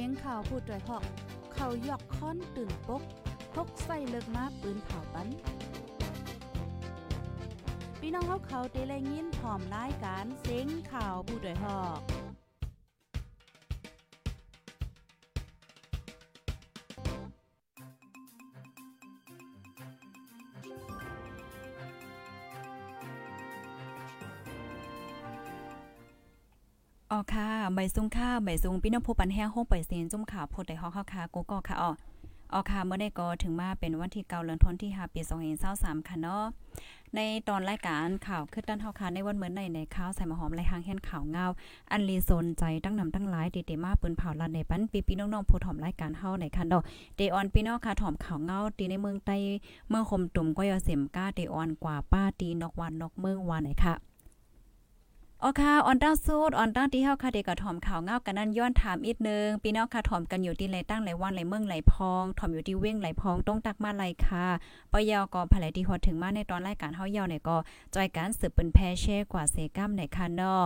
สียงข่าวพูดด้วยหอก เขายอกค้อนตื่นปกพกใส่เลิกมาปืนเผาปันพี่น้องเขาเขาเตะแลยินหอมรายการเสียงข่าวผู้ด้วยหอก อ๋อค่ะใบซุงค่ะใบซุงพี่น้องผู้ปันแห้งห้องปเสียนจุ่มข่าวโพดได้ฮอกค่ะกูก็ค่ะอ๋ออ๋อค่ะเมื่อได้ก็ถึงมาเป็นวันที่เก่าเดือนธันวาคมที่5ปี2023ค่ะเนาะในตอนรายการข่าวคือด้านเฮาค่ะในวันเหมือนในในข่าวใส่มาหอมไรหางแห่นข่าวเงา อันลีโซนใจตั้งนำตั้งหลายติเตมาปืนเผาลัดในปันปีพี่น้องๆผู้ถ่อมรายการเฮาในคันดอกเดออนพี่น้องค่ะถ่อมข่าวเงาตีในเมืองใต้เมืองคมตุ่มก็ยอเสมก้าเดออนกว่าป้าตีนอกวันนอกเมืองวานไหนค่ะ อ๋อค่ะออนต้าสูดออนต้าที่เฮาค่ะเด็กก็ถ่อมข่าวเงากันนั้นย้อนถามอีกนึงพี่น้องค่ะถอมกันอยู่ที่ไหนตั้งไหลวันไหลเมืองไหลพองถอมอยู่ที่เว้งไหลพองต้องตักมาไหลค่ะปยอก็ภายที่ฮอดถึงมาในตอนรายการเฮาเยาเนี่ยก็จอยการสืบเป็นแพเช่กว่าเซกัมในค่ะเนาะ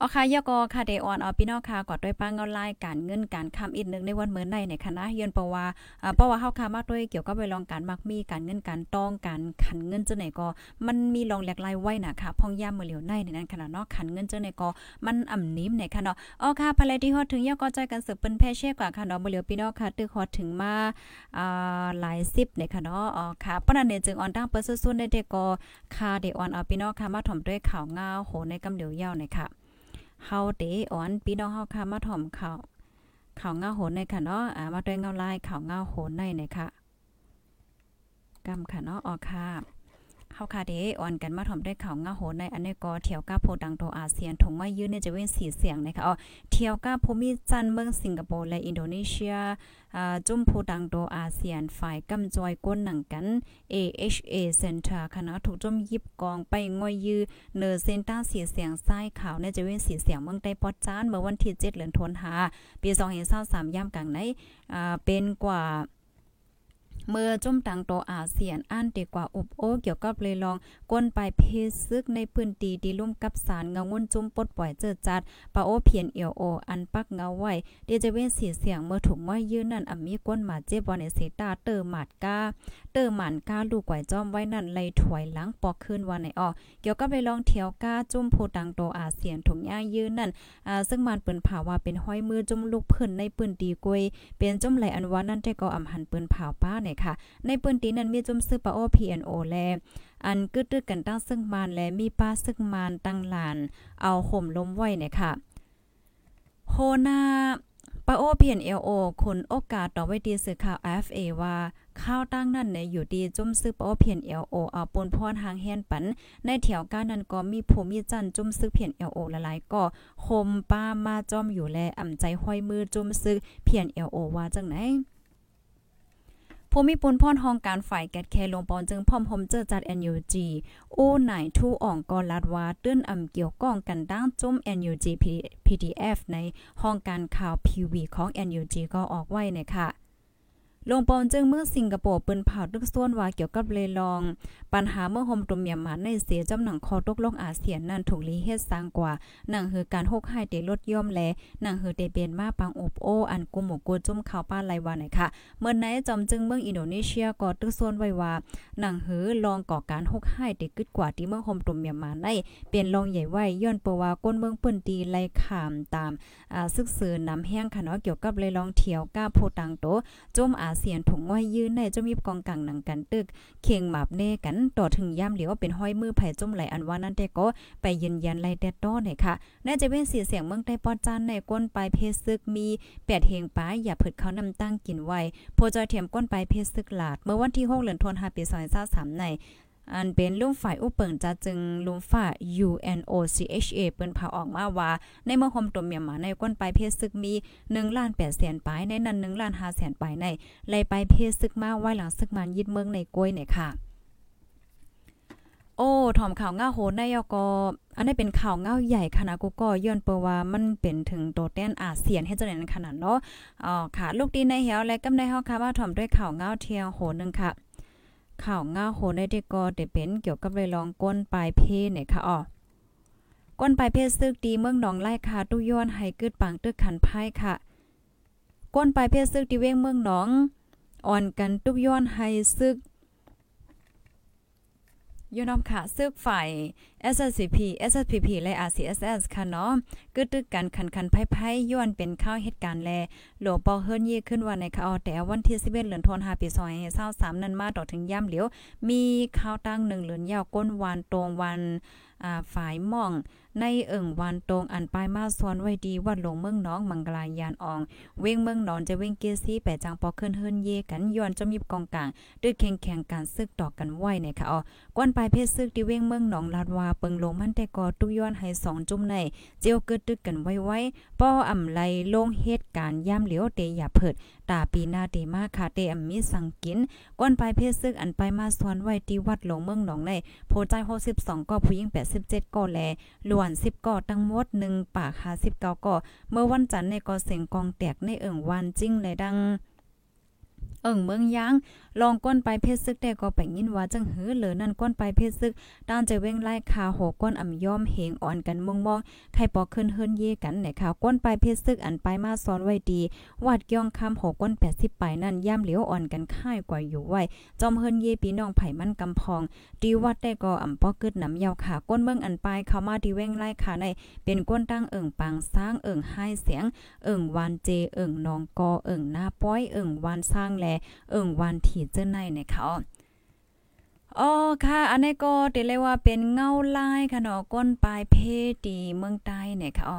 อ๋อค่ะยกอค่ะเดออนเอาพี่น้องค่ะกอดด้วยป้างเงาลายการเงินการคำอีกนึงในวันเหมือนในในคณะเยือนปว่าอ่าเพราะว่าเฮาค่ะมาด้วยเกี่ยวกับไปลองการมักมีการเงินการต้องการขันเงินจังไหนก็ มันมีลองหลากหลายไว้น่ะค่ะพ่องย่ามมื้อเหลียวในในนั้นขนาดเนาะขันเงินจังไหนก็มันอ่ำนิ่มในค่ะเนาะอ๋อค่ะภายที่ฮอดถึงยกอใจกันสืบเป็นแพเช่กว่าค่ะเนาะมื้อเหลียวพี่น้องค่ะตึกฮอดถึงมาอ่าหลาย10ในค่ะเนาะอ๋อค่ะปานนั้นเนี่ยจึงออนตั้งเปิ้นซุ่นๆได้เด็กก็ค่ะเดออนเอาพี่น้องค่ะมาถ่อมด้วยข่าวงาโหในกำเดียวยาวในค่ะ เฮาเตอ่อนพี่น้องเฮาค่ะมาถ่อมข่าวข่าวเงาโหนในค่ะเนาะอ่ามาด้วยเงาลายข่าวเงาโหนในในค่ะกำค่ะเนาะออค่ะ เฮาค่ะเดอ่อนกันมาถ่อมด้วยข่าวเงาโหในอันนี้ก็เที่ยวก้าโพดังโตอาเซียนถงมายืนเนี่ยจะเว้นสีเสียงนะคะอ๋อเที่ยวก้าภูมิจันเมืองสิงคโปร์และอินโดนีเซียอ่าจุ่มโพดังโตอาเซียนฝ่ายกำจอยก้นหนังกัน AHA Center คณะถูกจุ่มยิบกองไปงอยยือเนอเซนต้าสีเสียงซ้ายขาวในจะเว้นสีเสียงเมืองใต้ปอดจานเมื่อวันที่7เดือนธันวาคมปี2023ย่ำกลางในอ่าเป็นกว่า เมื่อจุ่มตังโตอาเซียนอ่านดีกว่าอบโอเกี่ยวกับเลยลองก้นไปเพซึกในพื้นที่ดีลุ่มกับสารเงางุ่นจุ่มปดปล่อยเจอจัดปาโอเพียนเอียวโออันปักเงาไว้เดจะเว้นสีเสียงเมื่อถุงว่ายืนนั่นอ่มีก้นมาเจ็บบอลในเสตาเตอร์หมาดกาเตอร์หมันกาลูกไก่จอมไว้นั่นเลยถวยหลังปอกขึ้นวันไหนออกเกี่ยวกับเลยลองเที่ยวกาจุ่มโพตังโตอาเซียนถุงย่ายืนนั่นอ่าซึ่งมันเปิ้นผาว่าเป็นห้อยมือจุ่มลูกเพื้นในปืนดีกวยเป็นจุ่มไหลอันว่านั่นแต่ก็อำหันปืนผาป้าเนี่ยค่ะ ในปืนตีนั้นมีจุ่มซื้อปาโอ PNO แลอันกึดตึกกันตั้งซึ่งมานและมีป้าซึ่งมานตั้งหลาน เอาห่มล้มไว้เนี่ยค่ะโฮนาปาโอ PNLO คนโอกาสต่อไว้ดีสื่อข่าว FA ว่าข้าวตั้งนั่นเนี่ยอยู่ดีจุ่มซึกปาโอเพียน LO เอาปนพรหางแฮนปัน ในแถวก้านนั้นก็มีผู้มีจันจุ่มซึกเพียน LO หลายๆก็คมป้ามาจอมอยู่แลอ่ำใจห้อยมือจุ่มซึกเพียน LO ว่าจังไหน ภูมิปุนพ่อนห้องการฝ่ายแกดแคลงปอนจึงพร้อมหมเจอจัด NUG อู้ไหนทูอ่องกอลัดว่าตื้นอำเกี่ยวก้องกันด้างจุ้มแอนยูจีพีดีเอฟในห้องการข่าวพีวีของแอนยูจีก็ออกไว้เนี่ยค่ะ ลงปอนจึงเมื่อสิงคโปร์เปิ้นเผาตึกส่วนว่าเกี่ยวกับเลลอง ปัญหาเมื่อโฮมตุมเมียมาในเสียจำหนังคอตกลงอาเซียนนั่นถูกลีเฮ็ดสร้างกว่าหนังคือการหกให้เตลดย่อมแลหนังคือเตเปียนมาปังอบโออันกุมหมกูจุ่มข่าวป้าไลวาไหนค่ะ เมื่อไหนจอมจึงเมืองอินโดนีเซียก็ตึกส่วนไว้ว่าหนังหือลองก่อการหกให้เตกึดกว่าที่เมืองโฮมตุมเมียมาในเปลี่ยนลองใหญ่ไว้ย้อนเปว่าก้นเมืองเปิ้นตีไลขามตามอ่าซึกซือนำแห้งค่ะเนาะเกี่ยวกับเลยลองเที่ยวก้าโพตังโตจมอาเสียนถุงไว้ยืนในจะมีกองกลางหนังกันตึกเคียงหมาบเน่กันต่อถึงย่ำเหลียวว่าเป็นห้อยมือไผ่จุ่มไหลอันว่านั่นแต่ก็ไปยืนยันไล่แต่ต้อเนี่ยค่ะน่าจะเป็นเสียเสียงเมืองใต้ปอดจันในก้นปลายเพศซึกมีแปดเฮงป้าอย่าผึดเขานำตั้งกินไว้โพจอยเทียมก้นปลายเพศซึกหลาด เมื่อวันที่6เดือนธันวาคมปี2023ใน อันเป็นลุงฝ่ายอุปเปิงจะจึงลุงฝ่า UNOCHA เปิ้นเผาออกมาว่า ในเมื่อคมตัวเมียมาในก้นปลายเพศซึกมี1ล้าน8แสนปลายในนั้น1ล้าน5แสนปลายในไล่ไปเพศซึกมาไว้หลังซึกมันยึดเมืองในกล้วยเนี่ยค่ะโอ้ถอมข่าวง่าโหนได้ยก็อันนี้เป็นข่าวเงาใหญ่ขนาดกูก็ย้อนเปว่ามันเป็นถึงโตแต้นอาเซียนให้เจังได๋ขนาดเนาะอ๋อค่ะ ลูกดีในเหี่ยวและกำในเฮาค่ะว่าถอมด้วยข่าวเงาเที่ยงโหนึงค่ะ ข่าวง่าโหได้ได้ก็ได้เป็นเกี่ยวกับเลยลองก้นปลายเพเนี่ยค่ะอ๋อก้นปลายเพศซึกดีเมืองหนองไล่คาตุย้อนให้กึดปังตึกขันไพ่ค่ะ ก้นปลายเพศซึกดีเว้งเมืองหนองอ่อนกันตุกย้อนให้ซึก ยูนอมค่ะซึกฝ่าย SSCP SSPP และ RCSS ค่ะเนาะกึดตึกกันคันคันไพ่ไพ่ย้อนเป็นข้าวเหตุการณ์แลหลวงปอเฮิรนยี่ขึ้นวันในข่าวแต่วันที่11เดือนธันวาคมปี2023นั้นมาต่อถึงย่ำเหลียว มีข่าวตั้งหนึ่งเหลือนยาวก้นวานตรงวัน อ่าฝ่ายม่อง ในเอิ่งวันตรงอันปลายมาซ้อนไว้ดีวัดลงเมืองน้องมังกลายานออง เว้งเมืองนอนจะเว้งเกียซี่แปจังปอขึ้นเฮิรนเยกันย้อนจมีบกองกลางดึกแข่งแข่งการซึกตอกกันไหวเนี่ยค่ะอ๋อก้อนปลายเพศซึกที่เว้งเมืองหนองลาดวาเปิงลงมันแต่ก็ตุย้อนให้2จุ่มในเจียวเกิดตึกกันไว้ไว้ป้ออ่ำไลลงเหตุการณ์ย่ำเหลียวเตอย่าเพิดตาปีหน้าเตมาค่ะเตอมีสังกินก้นปลายเพศซึกอันไปมาสวนไว้ที่วัดหลวงเมืองหนองในโพใจ62ก็ผู้หญิง87ก็แลล้วน10ก็ตั้งหมด1ปาก59ก็เมื่อวันจันทร์ในก็เสียงกองแตกในเอิ่งวันจิ้งเลยดัง เอิ่งเมืองยางลองก้นไปเพชรซึกแต่ก็ไปยินว่าจังหือเหลือนั่นก้นไปเพชรซึกด้านจะเว้งไล่คาโหก้นอ่ำย่อมเหงอ่อนกันมองมองใครปอขึ้นเฮิรนเย่กันไหนค่ะก้นไปเพชรซึกอันไปมาซ้อนไว้ดีวาดย่องคำโหก้น80ไปนั่นย่ำเหลียวอ่อนกันค่ายกว่าอยู่ไว้จอมเฮิรนเย่ปีน้องไผ่มันกำพองดีวัดแต่ก็อ่ำปอกึดน้ำยาวค่ะก้นเมืองอันไปเข้ามาที่เว้งไล่คาในเป็นก้นตั้งเอิ่งปางสร้างเอิ่งให้เสียงเอิ่งวานเจเอิ่งนองกอเอิ่งหน้าป้อยเอิ่งวานสร้างแลเอิ่งวันถีเจ้าในเนี่ยค่ะอ๋อค่ะ อันนี้ก็เรียกว่าเป็นเงาลายค่ะเนาะก้นปลายเพตีเมืองใต้เนี่ยค่ะอ๋อ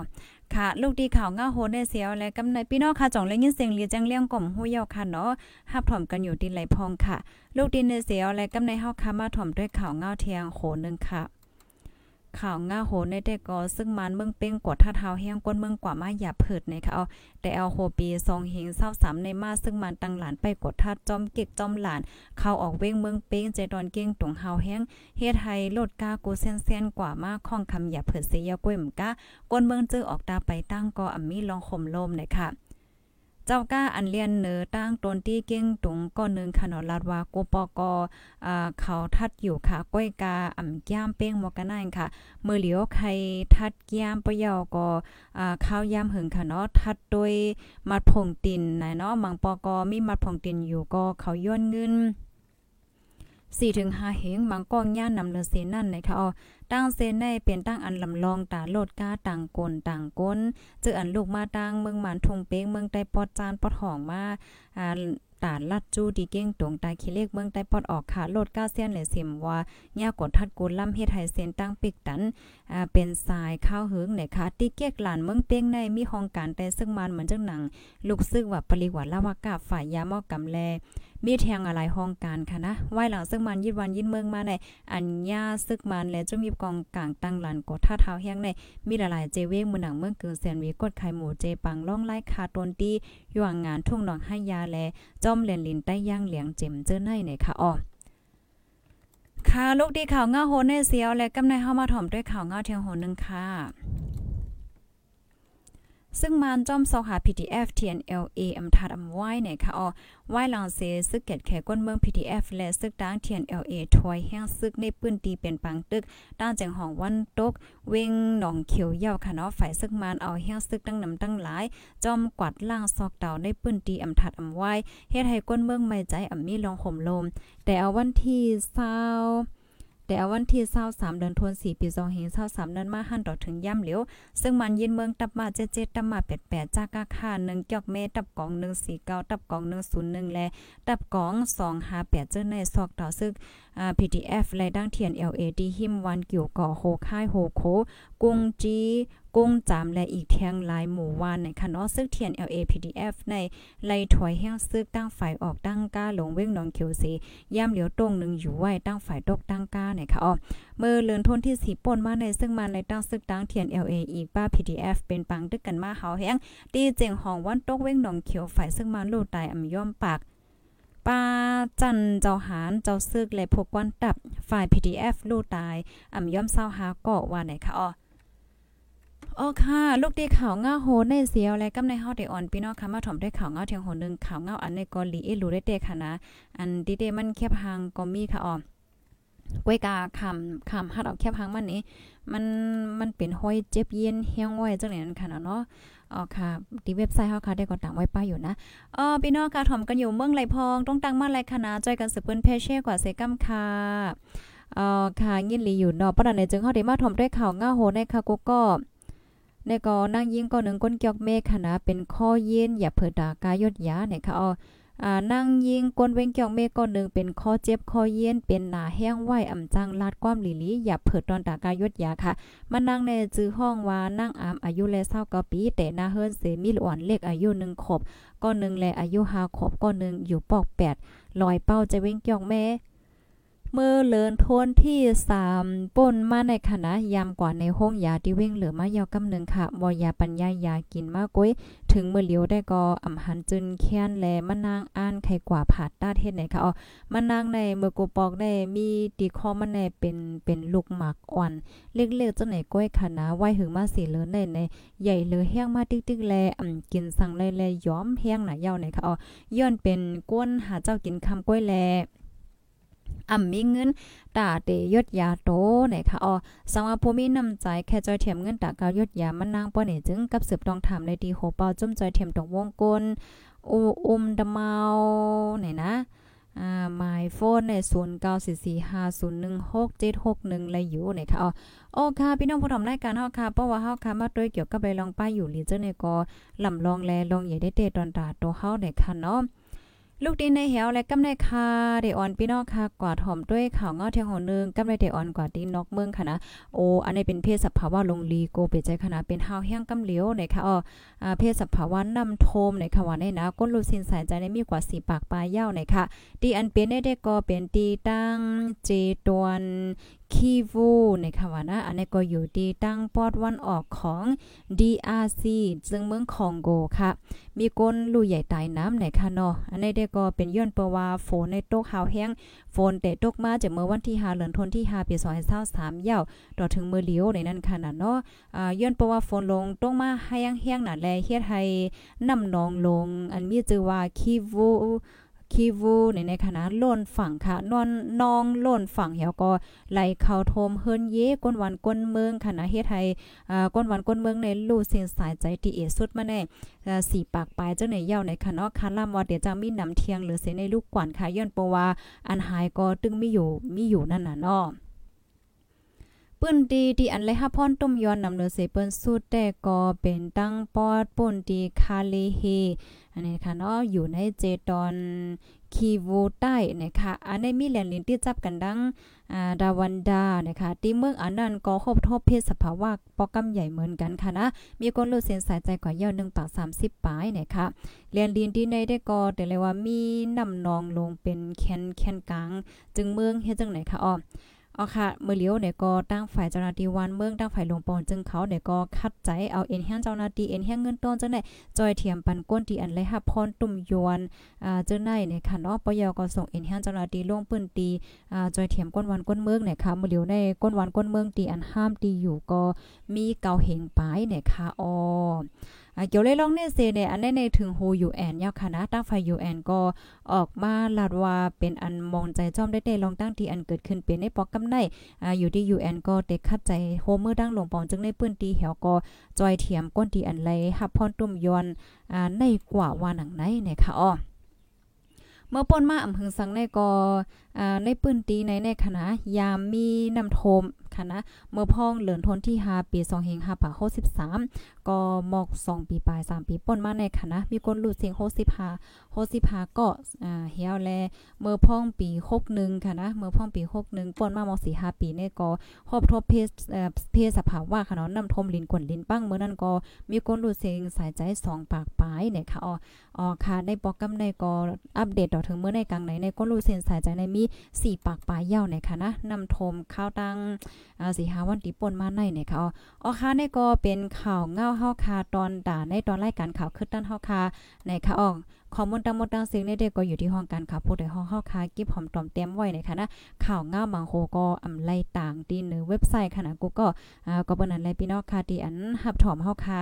ค่ะลูกดีข่าวเงาโหได้เสียวและกำในพี่น้องค่ะจ่องเลยยินเสียงเรียจังเลี้ยงกล่อมหู้ยาวค่ะเนาะฮับถ่อมกันอยู่ดินไหลพองค่ะ ลูกดินในเสียวและกำในเฮาค่ะมาถ่อมด้วยข่าวเงาเทียงโหนึงค่ะ ข่าวง่าโหในแต่ก็ซึ่งมันเมืองเป้งกดท่าเท้าแห้งก้นเมืองกว่ามาอย่าเผิดในค่ะเอาแต่เอาโหปีซองเฮงเศร้าสามในมาซึ่งมันตังหลานไปกดท่าจอมเก็กจอมหลาน เข้าออกเว้งเมืองเป้งใจดอนเก้งตรงเฮาแห้งเฮ็ดให้โลดกากูเส้นเส้นกว่ามาข้องคำอย่าเผิดเสียก้วยมกะก้นเมืองเจอออกตาไปตั้งก็อ่ำมีลองข่มลมในค่ะ เจ้าก้าอันเลียนเนือตั้งตนที่เก้งตุงก้อนหนึ่งขนอลาดว่าโกปกอ่าเขาทัดอยู่ค่ะ ก้อยกาอ่ำย่ามเป้งหมอกกันนั่นค่ะมือเหลียวใครทัดย่ามปะยอก็อ่าข้าวย่ามหึงค่ะเนาะทัดโดยมัดผงตินนเนาะมังปอกอมีมัดผงตินอยู่ก็เขาย้อนเงิน 4ถึง5เฮงมังกองย่านนำเลเสนั่นนะคะอ๋อตั้งเซนในเป็นตั้งอันลำลองตาโลดกาต่างกลต่างก้นเจออันลูกมาตั้งเมืองหมันทงเป้งเมืองใต้ปอดจานปอดหองมาอ่าตาลัดจูดีเก้งตรงตาขี้เลกเมืองใต้ปอดออกขาโลดก้าเซียนเลยเสียมว่าย่ากดทัดกูล่ำเฮ็ดให้เส้นตั้งปิกตันอ่าเป็นสายข้าวหิงเนี่ยค่ะที่เกียกหลานเมืองเป้งในมีห้องการแต่ซึ่งมันเหมือนจังหนัง ลูกซึกว่าปริวัติลาวากาฝ่ายยามอกำแล มีแทงอะไรห้องการค่ะนะไว้หลังซึ่งมันยิดวันยินเมืองมาในอัญญาซึกมันและจะมีกองกลางตั้งหลานกดท่าเท้าแห้งในมีหลายๆเจเวงมือหนังเมืองเกินแสนวีกดไข่หมูเจปังล่องไล่คาตนตีอยู่งงานทุ่งหนองให้ยาแลจอมเลียนลินใต้ย่างเหลียงเจ็มเจอในเนี่ยค่ะอ๋อค่ะลูกดีข่าวเงาโหนในเสียวและกำในเฮามาถ่อมด้วยข่าวเงาเทียงโหนึงค่ะ ซึ่งมันจอมซอกหา PDF TNLA อำทัดอำไว้เนี่ยค่ะอ๋อไว้หลังเสซึกเก็ดแขก้นเมือง PDF และซึกดัง TNLA ถอยแห้งซึกในปื้นตีเป็นปังตึกด้านแจงห้องวันตก เวงหนองเขียวยาวค่ะเนาะฝ่ายซึกมันเอาแห้งซึกตั้งนำตั้งหลาย จอมกวาดล่างซอกเต่าในปื้นตีอำทัดอำไว้เฮ็ดให้ก้นเมืองไม่ใจอำมีลองห่มลม แต่เอาวันที่20 แต่วันที่23เดือนธันวาคมปี2523นั้นมาหันต่อถึงย่ำเหลียว ซึ่งมันยินเมืองตับมา77ตับมา88จาก้าคา1เกี่ยวเมตับกอง149ตับกอง101และตับกอง258เจอในซอกต่อซึกอ่า PDF และดังเทียน LAD หิมวันเกี่ยวก่อโฮค่ายโฮโค กุงจี กุ้งจามและอีกแทงลายหมู่วานในคะเนาะซึ่งเทียน LA PDF ในไล่ถอยแห้งซึกตั้งฝ่ายออกตั้งก้าลงเว้งนองเขียวสีย่ำเหลียวตรงหนึ่งอยู่ไว้ตั้งฝ่ายตกตั้งก้าเนี่ยค่ะอ๋อเมื่อเลือนทนที่สีป่นมาในซึ่งมันในตั้งซึกตั้งเทียน LA อีกป้า PDF เป็นปังดึกกันมาเฮาแห้งตีเจียงห้องวันตกเว้งนองเขียวฝ่ายซึ่งมันลูกตายอ่ำย่อมปากป้าจันเจ้าหารเจ้าซึกและพวกวันตับฝ่าย PDF ลูกตายอ่ำย่อมเศร้าหาเกาะว่าไหนคะอ๋อ โอค่ะ ลูกดีข่าวเงาโหในเสียวและกำในเฮาได้อ่อนพี่น้องค่ะมาถ่อมด้วยข่าวเงาเทียงโหนึงข่าวเงาอันในกอลีเอรู้ได้เตค่ะนะ อันดีเดมันแคบหางก็มีค่ะอ๋อก้วยกาคำคำฮัดเอาแคบหางมันนี้ มันมันเป็นห้อยเจ็บเย็นเฮียงไว้จังไหนนั่นค่ะเนาะอ๋อค่ะที่เว็บไซต์เฮาค่ะได้ก็ตั้งไว้ป้ายอยู่นะอ๋อพี่น้องค่ะถ่อมกันอยู่เมืองไหลพองต้องตั้งมาไรคณะจอยกันสืบเปิ้นเพเช่กว่าเซกัมค่ะอ๋อค่ะยินหลีอยู่เนาะปะนั้นจึงเฮาได้มาถ่อมด้วยข่าวง่าโหในค่ะกูก็ ในก็นั่งยิงก็หนึ่งก้นเกียกเมฆคณะเป็นข้อเย็นอย่าเผิดดากายดยาเนี่ยค่ะอ๋ออ่านั่งยิงกวนเว้งเกียวเมฆก้อนหนึ่งเป็นข้อเจ็บข้อเย็นเป็นหนาแห้งไหวอ่ำจังลาดความหลีลีอย่าเผิดตอนตากายดยาค่ะมานั่งในจื้อห้องว่านั่งอามอายุแลเศร้าก็ปีแต่หน้าเฮิรนเสมีหลวนเล็กอายุหนึ่งขบก้อนหนึ่งแลอายุหาขบก้อนหนึ่งอยู่ปอกแปดลอยเป้าจะเว้งเกียวแม่ เมื่อเลินทนที่สามป่นมาในคณะยามกว่าในห้องยาที่เว้งเหลือมายาวกำหนึ่งค่ะบอยาปัญญายากินมากก้ยถึงเมื่อเลียวได้ก็อ่ำหันจึนแค้นแลมะนางอ่านไขกว่าผาดต้าเทศไหนค่ะอ๋อมะนางในเมื่อกูปอกได้มีตีคอมันในเป็นเป็นลูกหมากอ่อน เล็กๆจังไหนก้อยคณะไหวหึงมาสีเลือในในใหญ่เลือแห้งมาติ๊กๆแลอ่ำกินสั่งแลๆย้อมแห้งหนายาวไหนค่ะอ๋อย้อนเป็นก้นหาเจ้ากินคำก้อยแล อ่ำมีเงินตาเตยดยาโตไหนคะอ๋อสังว่าผู้มีน้ำใจแค่จอยเทียมเงินตากาวยดยามันนางป้อนี่จึงกับสืบต้องทำในดีโหเปาจุ่มจอยเทียมตรงวงกลอูอุมดะเมาไหนนะอ่าหมายโฟนใน0944501671เลยอยู่ไหนคะอ๋อโอ้ค่ะพี่น้องผู้ทำรายการเฮาค่ะเพราะว่าเฮาค่ะมาด้วยเกี่ยวกับไปลองป้ายอยู่ลีเจอร์ในก็ลำลองแลลองใหญ่ได้เตตอนตาโตเฮาไหนค่ะเนาะ ลูกดินในเหวและกำในคาเดออนพี่น้องค่ะกวาถ่อมด้วยข่าวเงาเทียงหอนึงกำในเดออนกวาดดินนอกเมืองค่ะนะโออันนี้เป็นเพศสภาวะลงลีโกเปใจขนาดเป็นหาวแห้งกำเหลียวในค่ะอ๋อเพศสภาวะนำโทมในค่ะว่าในนะก้นลูซินสายใจในมีกว่าสีปากปลายยาวในค่ะดีอันเป็นได้ได้ก็เป็นตีตั้งเจตวน คีวูในคำว่านะอันนี้ก็อยู่ที่ตั้งปอดวันออกของ DRC ซึ่งเมืองคองโกค่ะ มีก้นลู่ใหญ่ตายน้ำในค่ะเนาะอันนี้ได้ก็เป็นย้อนเปว่าฝนในตกหาวแห้งฝนแต่ตกมาจากเมื่อวันที่5เดือนธันวาคมที่5ปี2023ยาวต่อถึงมื้อเลียวในนั้นค่ะนะเนาะอ่าย้อนเปว่าฝนลงตกมาให้งแห้งน่ะแลเฮ็ดให้น้ำนองลง อันมีชื่อว่าคีวู คีวูในในคณะล่นฝั่งค่ะนอนนองล่นฝั่งเหี่ยวก็ไหลเข้าโทมเฮิรนเยก้นวันก้นเมืองคณะเฮ็ดให้อ่าก้นวันก้นเมืองในลู่เส้นสายใจที่เอสุดมาแน่สี่ปากปลายเจ้าในเย้าในคณะคันล่ำว่าเดี๋ยวจะมีนำเทียงหรือเสในลูกกวนค่ะย้อนปว่าอันหายก็ตึงมีอยู่มีอยู่นั่นน่ะเนาะ ปื้นดีที่อันเลยฮับพอนต้มย้อนนำเนือเสเปิ้นสุดแต่ก็เป็นตั้งปอดป่นดีคาเลเฮอันนี้ค่ะเนาะอยู่ในเจตอนคีวูใต้นะคะอันนี้มีแหล่งลินที่จับกันดังอ่าดาวันดานะคะที่เมืองอันนั้นก็ครบทบเพศสภาวะปอกำใหญ่เหมือนกันค่ะนะมีคนรู้เส้นสายใจกว่าเยาว1ปาก30ปลายนะคะเรียนลินที่ในได้ก็แต่เลยว่ามีน้ำนองลงเป็นแคนแคนกลาง จึงเมืองเฮ็ดจังไหนคะอ้อ เอาค่ะเมื่อเลี้ยวเนี่ยก็ตั้งฝ่ายเจ้าหน้าที่วันเมืองตั้งฝ่ายหลวงปอนจึงเขาเนี่ยก็คัดใจเอาเอ็นแห้งเจ้าหน้าที่เอ็นแห้งเงินต้นจังได๋จอยเทียมปันก้นที่อันเลยฮับพรตุ่มยวนอ่าจังได๋เนี่ยค่ะเนาะปยก็ส่งเอ็นแห้งเจ้าหน้าที่ลงปืนตีอ่าจอยเทียมก้นวันก้นเมืองเนี่ยค่ะเมื่อเลี้ยวในก้นวันก้นเมืองตีอันห้ามตีอยู่ก็มีเกาเหงปายเนี่ยค่ะอ๋อ เกี่ยวเลยลองเนเซเนี่ยอันในถึงโฮยูแอนยาวค่ะนะตั้งไฟยูแอนก็ออกมาลาดว่าเป็นอันมองใจจอมได้ได้ลองตั้งที่อันเกิดขึ้นเป็นในปอกกำไนอ่าอยู่ที่ยูแอนก็เต็คัดใจโฮเมอร์ดังลงปองจึงในปื้นตีเหี่ยวก็จอยเทียมก้นที่อันไลฮับพรตุ่มยอนอ่าในกว่าว่าหนังไหนเนี่ยค่ะอ้อเมื่อป่นมาอำเภอสังในก็อ่าในปื้นตีในในคณะยามมีน้ำโทม ค่ะนะเมื่อพ้องเหลือนทนที่5ปี2เฮง5ปา63ก็หมอก2ปีปลาย3ปีป่นมาในค่ะนะมีคนหลุดเสียง65 65ก็อ่าเหี่ยวแลเมื่อพ้องปี61ค่ะนะเมื่อพ้องปี61ป่นมามอก4 5ปีเนี่ยก็ครอบทบเพศเอ่อเพศสภาวะค่ะเนาะนำทมลินกวนลินปั้งเมื่อนั้นก็มีคนหลุดเสียงสายใจ2ปากปลายเนี่ยค่ะอ๋ออ๋อค่ะในปอกกำในก็อัปเดตต่อถึงเมื่อในกลางไหนในก็รู้เส้นสายใจในมี4ปากปลายยาวในค่ะนะนำทมข้าวตังอาสิหาวันติป่นมาในเนี่ยค่ะอ๋อค่ะนี่ก็เป็นข่าวเงาเฮาคาตอนด่าในตอนรายการข่าวขึ้นด้านเฮาคาในค่ะอ๋อ ข้อมูลตามหมดตางสียงในเด็กก็อยู่ที่ห้องการข่าวผู้ใดห้องเฮาค่ะกิบหอมตอมเต็มไว้ในค่ะนะข่าวง่ามังโฮก็อำไล่ต่างตีในเว็บไซต์ค่ะนะกูก็อ่าก็เปิ้นนั้นแลพี่น้องค่ะที่อันฮับถอมเฮาค่ะ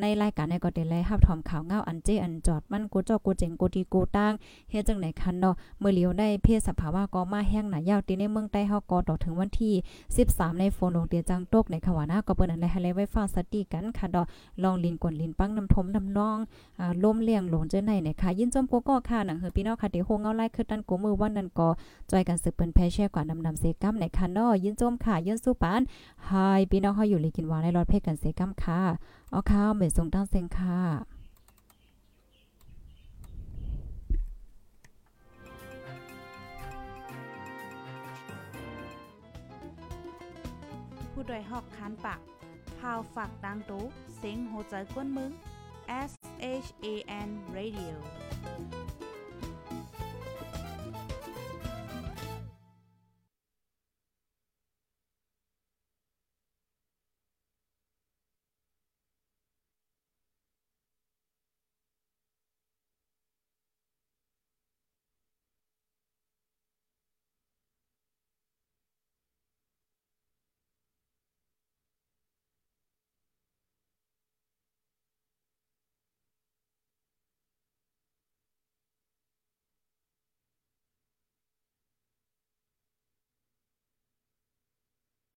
ในรายการในก็ได้เลยฮับถอมข่าวง่าอันเจอันจอดมันกูเจ้ากูเจ๋งกูดีกูตั้งเฮ็ดจังไหนคันเนาะเมื่อเลียวได้เพศสภาวะก็มาแห้งหนายาวตีในเมืองใต้เฮาก็ต่อถึงวันที่ 13 ในโฟนโรงเตียจังตกในค่ะว่านะก็เปิ้นนั้นแลให้เลยไว้ฟังสติกันค่ะดอกลองลินกวนลินปังน้ำทมน้ำนองอ่าลมเลี้ยงหลงเจ้าไหนเนี่ยค่ะยินจมกูก็ค่ะหนังเฮอพี่น้องค่ะที่โฮงเอาไล่คือตันกูมือวันนั้นก็จอยกันสืบเปิ้นแพ่แช่กว่านำนำเซกัมในค่ะเนาะยินจมค่ะยินสู้ปานไฮพี่น้องเฮาอยู่ลีกินวานในรอดเพกันเซกัมค่ะเอาค่ะเหมือนส่งตั้งเซงค่ะผู้ดยหอกคานปากพาวฝากดังตู้เสียงโหใจกวนมึง S H A N Radio